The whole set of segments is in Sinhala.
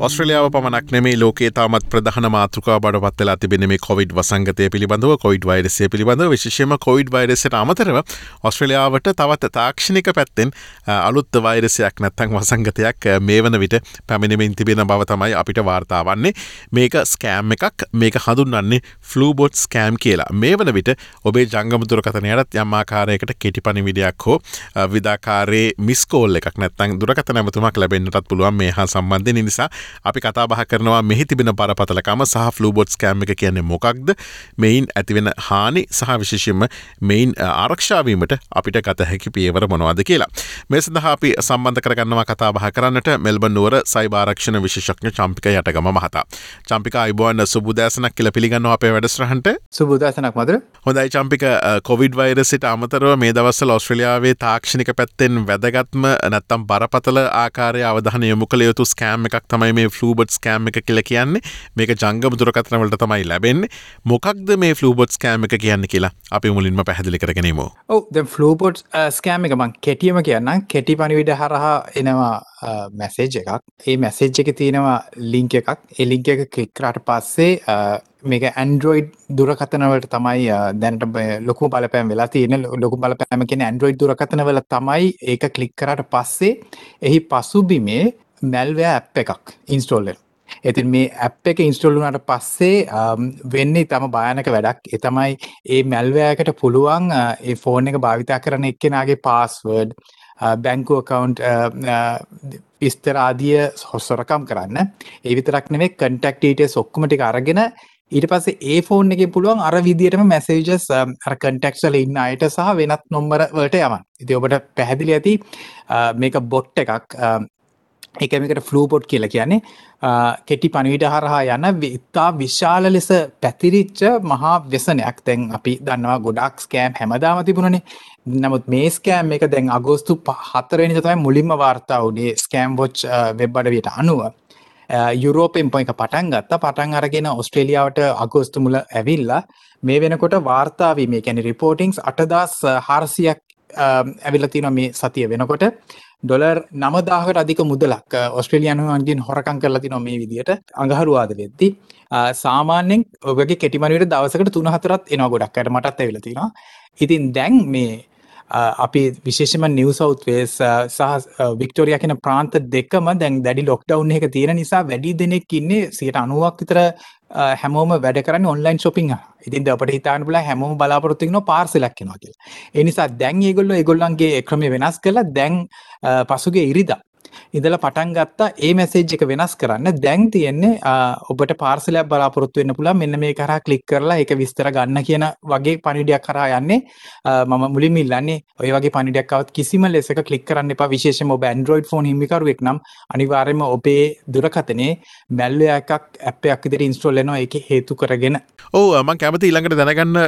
ඔස්ට්‍රලියාව පමණක් නෙමේ ලෝකේ තාමත් ප්‍රධාන මාතෘකා බඩ පත්වෙලා තිබෙන මේ කොවිඩ් වසංගතය පිළිබඳව කොයිඩ් වෛරසය පිළිබඳව විශෂම කොයිඩ් වෛරසට අමතරව ඔස්ට්‍රලියාවට තවත් තාක්ෂණික පැත්තෙන් අලුත් වෛරසයක් නැත්තං වසංගතයක් මේ වන විට පැමිණිමින් තිබෙන බව තමයි අපිට වාර්තාවන්නේ මේක ස්කෑම් එකක්. මේක හඳුන්න්නේ ෆලූබොට් ස්කෑම් කියලා. මේ වන විට ඔබේ ජංගමතුරකතනයටත් යම්මාකාරයකට කෙටි පනිවිඩයක් හෝ විදාකාරේ මිස්කෝල් එකක් නැත්තං දුරකත නැමතුමක් ලැබෙන්න්නටත් පුළුවන් මේ හා සම්බන්ධය නිසා අපි කතාබහ කරනවා මෙහි තිබෙන බරපතලකම සහ ෆලූබොට්ස් කෑම් එක කියන්නේ මොකක්ද මෙයින් ඇතිවෙන හානි සහ විශේෂෙන්ම මෙයින් ආරක්ෂාවීමට අපිට ගත හැකි පියවර මොනවාද කියලා. මේ සඳහා අපි සම්බන්ධ කරගන්නවා කතාබහ කරන්නට මෙල්බන් නුවර සයිභාරක්ෂණ විශේෂඥ චම්පික යටගම මහතා. චම්පික අයිබෝන් සුබදෑසනක් කියල පිළිගන්න අපේ වැඩස්රහන්ට සුබදෑසනක් මදර හොඳයි චම්පික කොවිඩ් වෛරසිට අමතරව මේ දවස්සල ඔස්ට්‍රලියාවේ තාක්ෂණික පැත්තෙන් වැදගත්ම නැත්තම් බරපතල ආකාරය අවධාන යොමු කළ යුතු ස්කෑම් එකක් තමයි මේ ෆලූබට් ස්කෑම් එක කියල කියන්නේ? මේක ජංගම දුරකතනවලට තමයි ලැබෙන්නේ. මොකක්ද මේ ෆලූබොට් ස්කෑම් එක කියන්න කියලා අපි මුලින්ම පැහදිලි කරගෙනීම. ඔව ද ෆලූපොට් ස්කෑම් uh, එක මං කෙටියම කියන්න කෙටි පනිවිඩ හරහා එනවා uh, මැසේජ් එකක්. ඒ මැසේජ් එක තියෙනවා ලිංක එකක්. එලිංක එක කලික්රට පස්සේ uh, මේක ඇන්ඩරෝයිඩ් දුරකතනවලට තමයි දැනට ලොකු බලපෑම් වෙලා තියෙන. ලොකු බලපෑම කියෙන ඇන්ඩරෝයිඩ් දුරකතනවල තමයි ඒක කලික් කරට පස්සේ එහි පසුබිමේ මැල්වෑ ඇප් එකක් ඉන්ස්ටෝල්ලෙන් ඉතින් මේ ඇප් එක ඉන්ස්ටෝල්ලුනට පස්සේ um, වෙන්නේ තම භායනක වැඩක්. එතමයි ඒ මැල්වෑකට පුළුවන් uh, ඒ ෆෝන් එක භාවිතා කරන එක්කෙනගේ පාස්වර්ඩ් බැංකු uh, කවුන්් uh, විස්තරාදිය හොස්සොරකම් කරන්න. ඒ විතරක් නෙවේ කන්ටක්ටීට සොක්කමටි අරගෙන ඊට පස්සේ ඒ ෆෝන් එක පුළුවන් අර විදිටම මැසේජස් um, අර කන්ටෙක්සල ඉන්න අයට සහ වෙනත් නොම්බර වලට යමන් ඉති ඔබට පැහැදිලි ඇති මේක බොට්ට එකක්. Um, එකමකට ෆලූපොට් කියල කියන්නේ කෙටි පණවිට හරහා යන ඉතා විශාල ලෙස පැතිරිච්ච මහා වෙසනයක් තැන් අපි දන්නවා ගොඩක් ස්කෑම් හැමදාම තිබුණනේ. නමුත් මේ ස්කෑම් එක දැන් අගෝස්තු හතරනි තමයි මුලින්ම වාර්තා වනේ ස්කෑම් වොච් වෙබ්බඩවියට අනුව. යුරෝපෙන් පොයික පටන් ගත්ත. පටන් අරගෙන ඔස්ට්‍රේලියාවට අගෝස්තු මුල ඇවිල්ලා මේ වෙනකොට වාර්තාවී මේ කැනි රිපෝටිංස් අටදස් හාරසියක් ඇවිල්ලතින මේ සතිය වෙනකොට. ඩොලර් නමදාහට අධික මුදලක්. ඔස්ට්‍රලියනුවන්ගෙන් හොරකං කරලති නො මේ විදිට අඟහරුවාද වෙද්දි සාමාන්‍යෙන් ඔබගේ කෙටිමනිට දවසකට තුන හතරත් එනවා ගොඩක්කට මටත් ඇවිලතිනවා ඉතින් දැන් මේ අපි විශේෂම නිව සෞත්වේස් සහ වික්ටෝරිය කියෙන ප්‍රාන්ත දෙකම දැන් දැඩි ලොක්ඩව් එක තියෙන නිසා වැඩි දෙනෙක් ඉන්නේ සියට අනුවක් විතර හැමෝම වැඩ කරන්න ඔන්ලයින් ශොපිං ඉතින් අපට හිතාන බල හැමෝම බලාපොරත්තින පාර්සලක් නොකිල් එනිසා දැන් ඒගොල්ල ඒගොල්ලන්ගේ ක්‍රම වෙනස් කළ. දැන් පසුගේ ඉරිදා ඉදල පටන් ගත්තා ඒ මැසේජ් එක වෙනස් කරන්න. දැන් තියෙන්නේ ඔබට පාර්සලයක් බලාපොරොත්තු වෙන්න පුළා මෙන්න මේ කරා කලික් කරලා එක විස්තර ගන්න කියන වගේ පනිඩයක් කරා යන්නේ. මම මුලින් ඉල්ලන්නේ ඔය වගේ පනිඩක්කවත් කිසිම ලෙසක කලික් කරන්න එපා. විශේෂම ඔබ ඇන්ඩරෝයිඩ් ෆෝන් හිමිකරුවෙක් නම් අනිවාර්යම ඔබේ දුරකතනේ මැල්ල එකක් ඇපයක් ඉදිරි ඉන්ස්ටෝල්ලනවා එක හේතු කරගෙන. ඕ මං කැමති ඊළඟට දැනගන්න.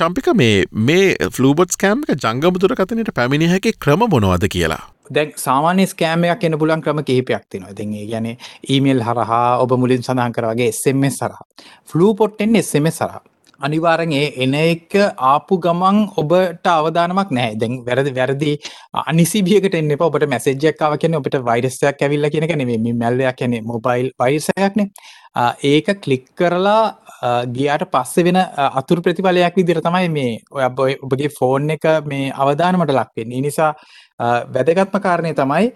ශම්පික මේ මේ ෆලූබොට් කෑම්ක ජංගමුදුරකතනයට පැමිණි හැකි ක්‍රම මොනවද කියලා? දැන් සාමාන්‍ය ස්කෑමයක් එන්න පුලන් ක්‍රම කිහිපයක් තිනවා ඉතින් ඒ ගැන ඊමේල් හරහා ඔබ මුලින් සඳහන් කරවගේ SMS හරහා. ෆ්ලූ පොට්ටෙන් SMS හරහා. අනිවාරෙන් ඒ එන එක ආපු ගමන් ඔබට අවධානමක් නෑ දැන් වැරදි වැරදි අනිසිබියකට එන්න එපා. ඔබට මැසේජ්ජක්කාව කියන ඔබට වෛරස්සයක් ඇවිල්ල කියනක නෙවේ මැල්ලයක් කියන මොබයිල් වෛරසයක්නේ ඒක කලික් කරලා ගියාට පස්සෙ වෙන අතුර ප්‍රතිඵලයක් විදිර තමයි මේ ඔය ඔබගේ ෆෝන් එක මේ අවධානමට ලක්වෙන්නේ නිසා වැදගත්ම කාරණය තමයි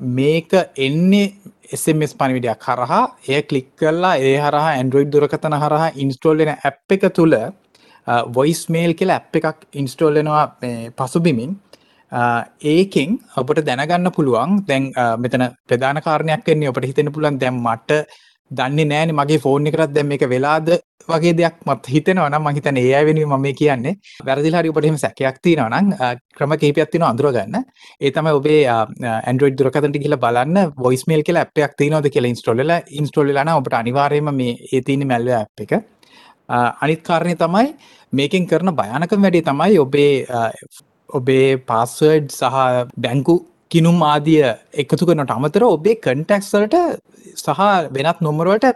මේක එන්නේ SMS පනිවිඩයක් හරහා එය කලික් කරලා ඒ හරහා ඇන්ඩරෝයිඩ් දුරකතන හරහා ඉන්ස්ටෝල්ලෙන ඇප් එක තුළ වොයිස් මේල් කියලා ඇප් එකක් ඉන්ස්ටෝල්ලෙනවා පසුබිමින්. ඒකෙන් ඔබට දැනගන්න පුළුවන් දැන් මෙතන ප්‍රධාන කාරණයක් වෙන්නේ ඔබට හිතෙන පුළුවන් දැන් මට දන්නේ නෑන මගේ ෆෝන් එකරත් දැම් එක වෙලාද වගේ දෙයක් මත් හිතෙනවා නම් මහිතන ඒ අය වෙනුව මම කියන්නේ. වැරදිලාරි ඔබටම සැකයක් තියෙනවා නම් ක්‍රම කහිපයක් තියෙනවා අඳුරගන්න ඒ තමයි ඔබේ ඇන්ඩරෝයිඩ් දුරකතට කියලා බලන්න වොයිස් මේල් කියලා ඇප්යක් තියෙනවද කියලා ඉන්ස්ටෝල් වෙලා ඉන්ස්ටෝල් වෙලා නම් ඔබට අනිවාර්යයෙන්ම මේ ඒ තියෙන මැල්ව ඇප් එක. අනිත් කාරණය තමයි මේකෙන් කරන භයානකම වැඩේ තමයි ඔබේ ඔබේ පාස්වර්ඩ් සහ බැංකු කිනුම් ආදිය එකතු කරනට අමතර ඔබේ කන්ටෙක්ස්වලට සහ වෙනත් නොමරුවට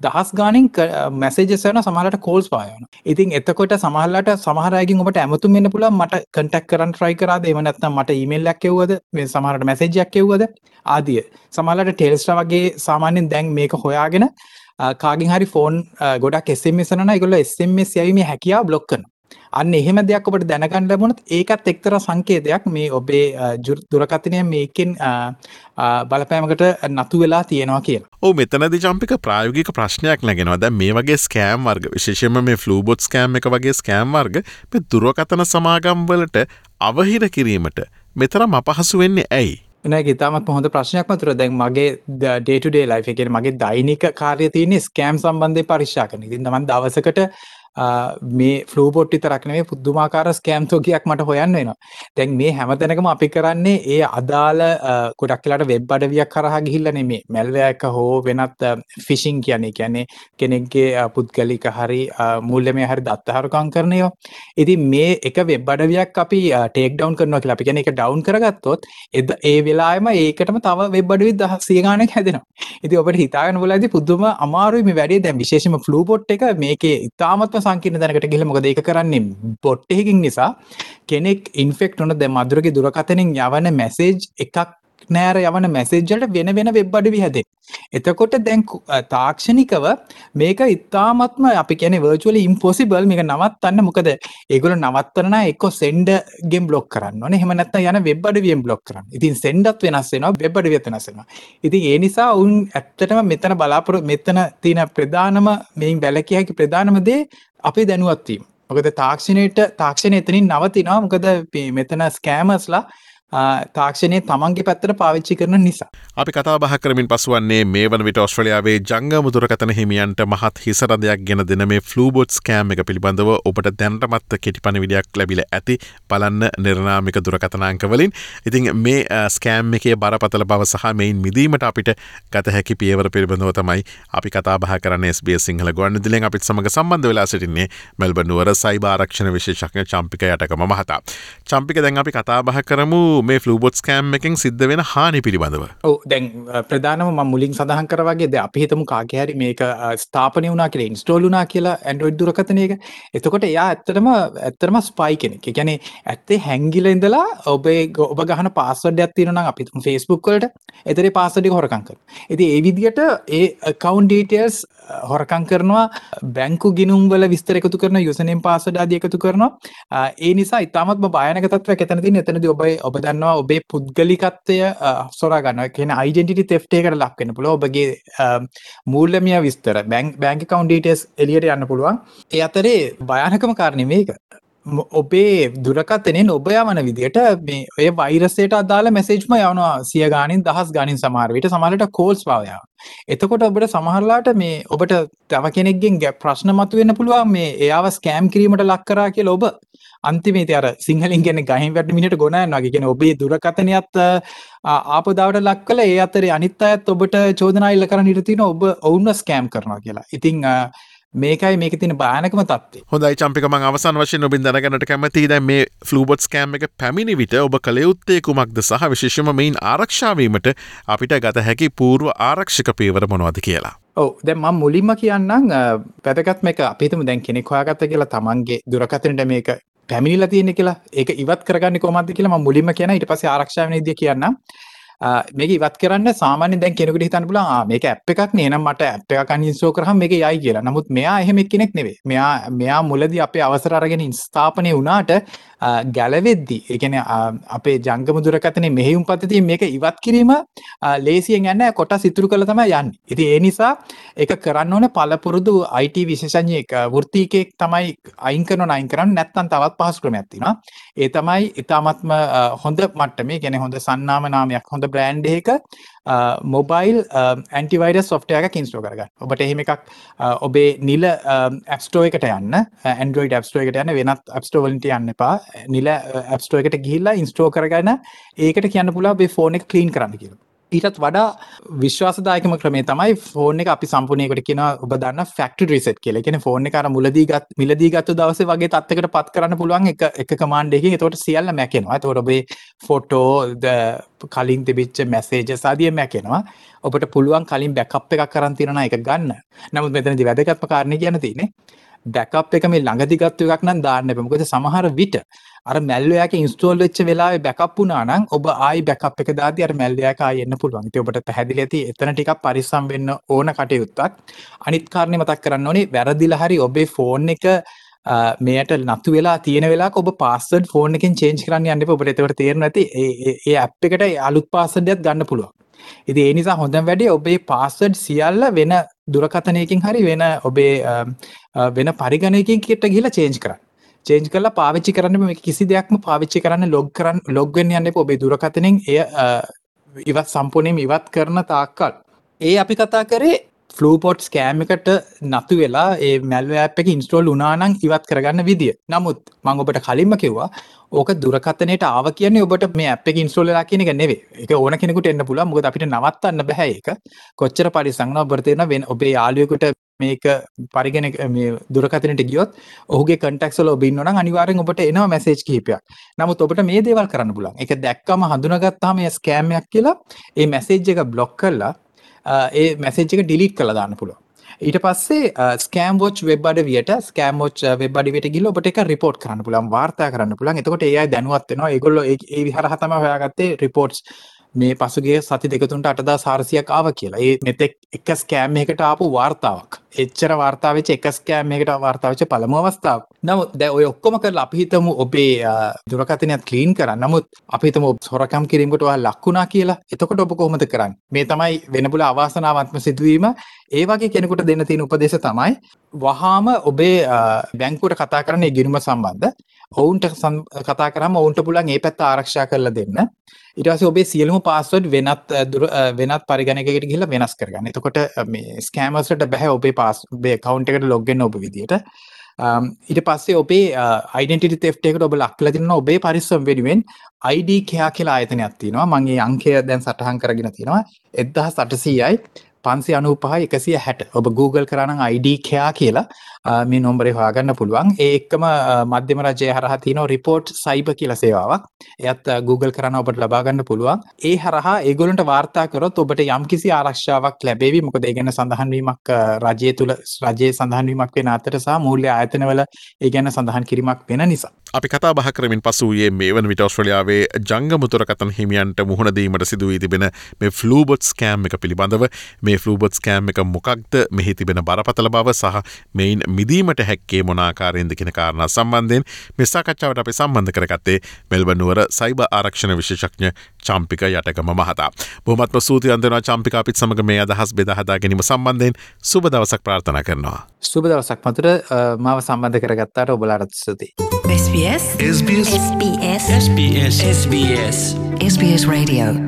දහස් ගානින් මැසේජසන සමහලට කෝල්ස් පායන ඉතින් එතකොට සමහල්ලට සමහරයකින් ඔබට ඇමතුම් වෙන්න පුළ මට කටක් කරන්න ට්‍රයි කරා එමනත්නම් මට ඊමල් ලැක්කෙව්වද මේ සමහට මැසේජයක් එව්වද? ආදිය. සමහලට ටෙල්ස්ට වගේ සාමාන්‍යෙන් දැන් මේක හොයාගෙන කාගින් හරි ෆෝන් ගොඩක් එසමසන ගොල එස්මස් යවීම හැකියා බ්ලොක්කන අන්න එහෙම දෙයක් ඔබට දැනගන්න ලැබුණොත් ඒකත් එක්තර සංකේතයක් මේ ඔබේ දුරකථනය මේකෙන් බලපෑමකට නතු වෙලා තියෙනවා කියලා. ඕ මෙතනදි චම්පික ප්‍රායෝගික ප්‍රශ්නයක් නැගෙනවා දැ මේ වගේ ස්කෑම් වර්ග විශේෂම මේ ෆලූබොට් ස්කෑම් එක වගේ ස්කෑම් වර්ග මේ දුරකථන සමාගම්වලට අවහිර කිරීමට මෙතරම් අපහසු වෙන්නේ ඇයි. නෑ ඉතාමත් හොඳ ප්‍රශ්නයක් මතුර දැන් මගේ ඩේටඩේ ලයිෆ එකෙන් මගේ දෛනික කාරය තියන්නේ ස්කෑම් සම්බන්ධය පරික්ෂා කන ඉතින් තමන් දවසකට මේ ෆලූපොට්ටි තරක්නේ පුද්දුමාකාර ස්කෑම්තෝකයක් මට හොයන්න වෙනවා. දැන් මේ හැමතැනකම අපි කරන්නේ ඒ අදාළ ගොඩක් කියලාට වෙබ් අඩවියක් කරහා ගිහිල්ලන මේ මැල්වයක හෝ වෙනත් ෆිෂිං කියන්නේ කියන්නේ කෙනෙක්ගේ පුද්ගලික හරි මුල්ල මේ හරි දත්තහරුකං කරනයෝ ඉතින් මේ එක වෙබ් අඩවියක් අපි ටේක් ඩවන් කරනවා කියලා අපි කියන එක ඩවන් කරගත්තොත් එද ඒ වෙලාම ඒකටම තව වෙබ් අඩවි දහ සියගානක් හැදෙනවා. ඉති ඔබට හිතාගෙන වලද පුද්දුම අමාරුයි මේ වැඩේ. දැන් විශේෂම ෆලූපොට් එක මේකේ ඉතාමත්ම සංකීර්ණ දැනකට ගිහලා මොකද ඒක කරන්නේ? බොට් එකකින් නිසා කෙනෙක් ඉන්ෆෙක්ට් වුණ දැන් මధుරගේ දුරකථනෙන් යවන මැසේජ් එකක් නෑර යවන මැසේජ්ජලට වෙන වෙන වෙබ් අඩවි හැදේ එතකොට දැන් තාක්ෂණිකව මේක ඉතාමත්ම අපි කියන වර්චුවල ඉම්පොසිබල් මේක නවත්තන්න මොකද? ඒගොල නවත්තන එක්ක සෙන්ඩ ගෙම් බ්ලොක් කරන්න ඕන. හෙමනත්ත යන වෙබ් අඩවියම් බ්ලොක් කරන්න. ඉතින් සෙන්ඩත් වෙනස් වෙනවා වෙබ් අඩිය වෙනසෙනවා ඉතින් ඒ නිසා උන් ඇත්තටම මෙතන බලාපොර මෙතන තියෙන ප්‍රධානම මෙයින් බැලකිය හැකි ප්‍රධානමදේ අපේ දැනුවත්වීම මොකද තාක්ෂණයට තාක්ෂණය එතනින් නවතිනවා. මොකද මෙතන ස්කෑමස්ලා තාක්ෂණය තමන්ගේ පැත්තට පාවිච්චි කරන නිසා. අපි කතා බහ කරමින් පසුවන්නේ මේ වන විට ඔස්ට්‍රලියාවේ ජංග මුදුරකතන හිමියන්ට මහත් හිසරදයක් ගෙන දෙන මේ ෆලූබොට් ස්කෑම් එක පිළිබඳව ඔබට දැන්ටමත්ත කෙටිපන විඩියක් ලැබිල ඇති පලන්න නිර්නාමික දුරකතනාංකවලින් ඉතින් මේ ස්කෑම් එකේ බරපතල බව සහ මෙයින් මිදීමට අපිට ගත හැකි පියවර පිළිබඳව තමයි අපි කතා බහ කරන ස්බේ සිංහල ගොන්න දිලෙන් අපිත් සමඟ සම්බන්ධ වෙලා සිටින්නේ මෙල්බනුවර සයිබාරක්ෂණ විශේෂක්ඥ චම්පික යටකම මහතා. චම්පික දැන් අපි කතා බහ කරමු මේ ෆලූබොට් කෑම් එකින් සිද්ධ වෙන හානි පිළිබඳව. ඕ දැන් ප්‍රධානම ම මුලින් සඳහන් කරවගේ ද අපි හිතමු කාගහැරි මේක ස්ථාපනය වනා කියලා ඉන්ස්ටෝලුනා කියලා ඇන්ඩරෝයිඩ් දුරකතනයක එතකොට එයා ඇත්තටම ඇත්තරම ස්පයි කෙනෙක්. ගැන ඇත්තේ හැංගිල ඉඳලා ඔබේ ඔබ ගහන පාසඩ ඇත්තිරන අපිතුම ෆෙස්බුක් වලට එතරේ පාසඩි හොරකංකර ඇති ඒ විදියට ඒ කවන්් ඩීටල්ස් හොරකං කරනවා බැංකු ගිනුම්වල විස්තර එකතු කරන යුසනෙන් පාසඩ ආද එකතු කරනවා. ඒ නිසා ඉතාමත් භයනක තත්ව එතනති එතනද ඔබයි ඔබ දන්නවා ඔබේ පුද්ගලිකත්වය සොරගන්න කියෙන අයිඩෙන්ටිටි තෙෆ්ටේකට ලක්වෙන පුල ඔබගේ මූල්ලමිය විස්තර බැංක් බැංක කවන්ඩීටස් එලියට යන්න පුළුවන්. ඒ අතරේ භයානකම කාරණය මේක. ඔබේ දුරකත්තනෙන් ඔබ යවන විදියට මේ ඔය වෛරසයට අදාළ මැසේජ්ම යවනවා සිය ගානින් දහස් ගනින් සමාරවිට සමලට කෝල්ස් පාවයාව එතකොට ඔබට සමහරලාට මේ ඔබට තව කෙනෙක්ගෙන් ගැ ප්‍රශ්න මතු වෙන්න පුළුවන් මේ එයාව ස්කෑම් කිරීමට ලක්කරා කියල ඔබ අන්තිමේත අර සිංහලින් ගැන ගහින් වැට මිනිට ගොනන් වගේ ගෙන ඔබේ දුරකතනයත් ආපදාවට ලක් කල ඒ අතරේ අනිත් අයත් ඔබට චෝදනායිල්ල කරන්න හිටතින ඔබ ඔවුන්න ස්කෑම් කරනවා කියලා. ඉතිං මේකයි මේක තින බානකම තත්ේ හොඳයි චම්පිකම අවසන් වශයෙන් ඔබින් දැනගනට කැමති දැ මේ ෆලූබොට් කෑම් එක පැමිණි විට ඔබ කළයුත්තේ කුමක්ද සහ විශේෂම මෙයින් ආරක්ෂාවීමට අපිට ගත හැකි පූර්ව ආරක්ෂික පේවර මොනවද කියලා. ඔව. දැම මුලින්ම කියන්නම් පැදකත් මේක අපිතම දැන් කෙනෙක් හොයාගත්ත කියලා තමන්ගේ දුරකතනට මේක පැමිණිල තියෙන කියලා ඒක ඉවත් කරගන්න කොමද කියලා මුලින්ම කියන ඉට පස ආරක්ෂාවන ද කියන්න මේක ඉවත් කරන්න සාමාන්‍ය දැන් කෙනෙකුට හිතන්න පුළුවන් මේක ඇප් එකක් නේ එහෙනම් මට ඇප් එකක් අනින්ස්ටෝල් කරාම මේක යයි කියලා. නමුත් මෙයා එහෙම කෙනෙක් නෙවෙයි. මෙයා මෙයා මුලදී අපේ අවසර අරගෙන ස්ථාපනය වුණාට ගැලවෙද්දී ඒ කියන්නේ අපේ ජංගම දුරකථනයේ මෙහෙයුම් පද්ධතිය මේක ඉවත් කිරීම ලේසියෙන් යන්නේ කොටස් ඉතුරු කරලා තමයි යන්නේ. ඉතින් ඒ නිසා ඒක කරන්න ඕනේ පළපුරුදු IT විශේෂඥයෙක් වෘත්තීකයෙක් තමයි අයින් කරනවා අයින් කරන්න නැත්නම් තවත් පහසු ක්‍රමයක් තියෙනවා. ඒ තමයි ඊ타මත්ම හොඳ මට්ටමේ කියන්නේ හොඳ සන්නාම නාමයක් හොඳ බ්‍රෑන්ඩ් එකක මොබයිල් ඇන්ටිවයිඩ සොෆ්ටයක කින්ස්ටෝ කරගන්න. ඔබට එහෙම එකක් ඔබේ නිල ඇස්ටෝ එකට යන්න ඇන්ඩරෝයිඩ ඇස්ටෝ එකට යන්න වෙනත් ඇස්ටෝවලට යන්න එපා. නිල ඇස්ටෝ එකට ගිල්ලා ඉන්ස්ටෝ කරගන්න ඒකට කියන්න පුලා බේ ෆෝනෙක් කලීන් කරන්න කියල. ඊටත් වඩා විශ්වාසදායකම ක්‍රමේ තමයි ෆෝන් එක අපි සම්පූර්ණයකට කියන ඔබ දන්න ෆක්ට රිසට් කියල. කියෙන ෆෝන් කර මුලදීගත් මිලදීගත්තු දවස වගේ තත්කට පත් කරන්න පුළුවන් එක එක කමාන්්ඩෙකින් තොට සියල්ල මැකෙනවා. තොට ඔබේ ෆොටෝ කලින් තිබිච්ච මැසේජ සාදිය මැකෙනවා. ඔබට පුළුවන් කලින් බැකප් එකක් කරන් තිරන එක ගන්න. නමුත් මෙතනදි වැදගත්ම කාරණය කියන තියනෙ බැකප් එක මේ ළඟදිගත්තු එකක් නම් දාන්න එපමකද සමහර විට අර මැල්ලයාක ඉන්ස්ටෝල් වෙච්ච වෙලාවේ බැකප් වුණා නම් ඔබ ආයි බැකප් එක දාදී අර මැල්ලයාක ආයි එන්න පුළුවන්. ඉතින් ඔබට පැහැදිලි ඇති එතන ටිකක් පරිස්සම් වෙන්න ඕන කටයුත්තක්. අනිත් කාරණේ මතක් කරන්න ඕනේ වැරදිලා හරි ඔබේ ෆෝන් එක මෙයට නතු වෙලා තියෙන වෙලා ඔබ පාස්සඩ් ෆෝන් එකෙන් චේන්ජ් කරන්න යන්න එපා. ඔබට එතකොට තේරෙන්නේ නැති ඒ ඒ ඇප් එකට අලුත් පාස්වර්ඩ් එකක් ගන්න පුළුවන්. ඉතින් ඒ නිසා හොඳම වැඩේ ඔබේ පාස්වර්ඩ් සියල්ල වෙන දුරකථනයකින් හරි වෙන ඔබේ වෙන පරිගණයකින් කියට ගිහිල්ලා චේන්ජ් කරන්න. චේන්ජ් කරලා පාවිච්චි කරන්න මේ කිසි දෙයක්ම පාවිච්චි කරන්න ලොග් කරන්න ලොග්වෙන් යන්න ඔබේ දුරකථනෙන් එය ඉවත් සම්පූර්ණයෙන් ඉවත් කරන තාක්කල් ඒ අපි කතා කරේ ෆලූපොට් ස්කෑම් එකට නතු වෙලා ඒ මැල්ව ඇප් එක ඉන්ස්ටෝල් උනානං ඉවත් කරගන්න විදිිය. නමුත් මං ඔබට කලින්ම කිව්වා ඕක දුරකතනයට ආව කියන්නේ ඔබට මේ අප ඉන්ස්ටෝලලා කියන එක නෙවේ එක ඕන කෙනෙකුට එන්න පුලා මුද අපිට නවත්තන්න බැහැ එක කොච්චර පරිසංන ඔබරතයන වෙන ඔබේ යාලුවකුට මේක පරිගෙන දුරකතනට ගියොත් ඔහුගේ කටක්සල ඔබින්නන අනිවාරෙන් ඔබට එනවා මැසේජ් කහිපයක්. නමුත් ඔබට මේ දේවල් කරන්න පුලන් එක දැක්කම හඳුනගත්තාම ස්කෑම්යක් කියලා ඒ මැසේජ් එක බ්ලොක් කරලා ඒ මැසේජ් එක ඩිලිට් කළ දාන්න පුළුව ඊට පස්සේ ස්කෑම්ෝච් වෙබ් අඩ වියට ස්කෑමෝච් වෙබ් අඩිවට ගිල ඔබට එක රිපෝට් කරන්න පුලන් වාර්තා කරන්න පුලන් එතකොට ඒ දැනුවත්වෙනවා ඒගොල්ල ඒ විහරහතම හොයාගත්තේ රිපෝට්ස් මේ පසුගේ සති දෙකතුන්ට අටදා සාරසියක් ආව කියලා. ඒ මෙතෙක් එක ස්කෑම් එකට ආපු වාර්තාවක්. එච්චර වාර්තාවච එක ස්කෑම් එකට වාර්තාවච පළමු අවස්ථාව නමුත් දැ ඔය ඔක්කොම කරලා අපිහිතමු ඔබේ දුරකතනයක් කලීන් කරන්න. නමුත් අපිතම සොරකම් කිරීමටවා ලක්වුණා කියලා. එතකොට ඔබ කොහොමද කරන්න? මේ තමයි වෙනබුල අවාසනාවත්ම සිදුවීම. ඒවගේ කෙනෙකුට දෙන්න තියෙන උපදේශ තමයි වහාම ඔබේ බැංකුවට කතා කරන්නේ ගිරුම සම්බන්ධ ඔවුන්ට කතා කරම ඔවුන්ට පුලන් ඒ පැත්ත ආරක්ෂා කරලා දෙන්න. ඉටස ඔබේ සියලුම පාස්වඩ් වෙනත් වෙනත් පරිගණකට ගිල වෙනස් කරගන්න. එතකොට මේ ස්කෑමස්ට බැහැ ඔබේ පාස් බේ කවුන්ට එකට ලොග්ගෙන ඔබ විදිට ඊට පස්සේ ඔබේ අයිඩෙන්ටි තෙෆ්ටේකට ඔබ ලක්ල තින්න ඔබේ පරිස්සම් වෙනුවෙන් අයිඩ කයා කියලා ආයතනයක් තියෙනවා. මගේ අංකය දැන් සටහන් කරගෙන තියෙනවා එදදහ සටසීයයි පන්සි අනු පහ එකසිය හැට. ඔබ Google කරන අයිඩ කයා කියලා මේ නොම්බරේ හොයාගන්න පුළුවන්. ඒ එක්කම මධ්‍යම රජය හරහ තියන රිපෝට් සයිබ කියල සේවාවක්. එයත් Google කරන ඔබට ලබාගන්න පුළුවන්. ඒ හරහා ඒගොලට වාර්තා කරොත් ඔබට යම් කිසි ආරක්ෂාවක් ලැබේවි. මොකද ඒගැන සඳහන්වීමක් රජය තුළ රජයේ සඳහන්වීමක් වෙන අතර සහ මූල්‍ය ආයතනවල ඒ ගැන සඳහන් කිරීමක් වෙන නිසා. අපි කතා බහ කරමින් පසුයේ මේ වන විට ඔස්ට්‍රලියාවේ ජංගමුතුරකතන් හිමියන්ට මුහුණදීමට සිදුවී තිබෙන මේ ෆලූබොට් ස්කෑම් එක පිළිබඳව. මේ ෆලූබොට් ස්කෑම් එක මොකක්ද? මෙහි තිබෙන බරපතල බව සහ මෙයින් මිදීමට හැක්කේ මොනාකාරයෙන්ද කෙන කාරණ සම්බන්ධයෙන් මෙසාකච්ඡාවට අපි සම්බන්ධ කරගත්තේ මෙල්බනුවර සයිබ ආරක්ෂණ විශේෂඥ චම්පික යටකම මහතා. බොහමත්ම සූති අන්දනා චම්පික අපිත් සමඟ මේ අදහස් බෙදහදා ගැනීම සම්බන්ධයෙන් සුබ දවසක් ප්‍රාර්ථනා කරනවා. සුබ දවසක් මතුර මාව සම්බන්ධ කරගත්තාට ඔබලාරත් සති. SBS SBS SBS SBS SBS SBS Radio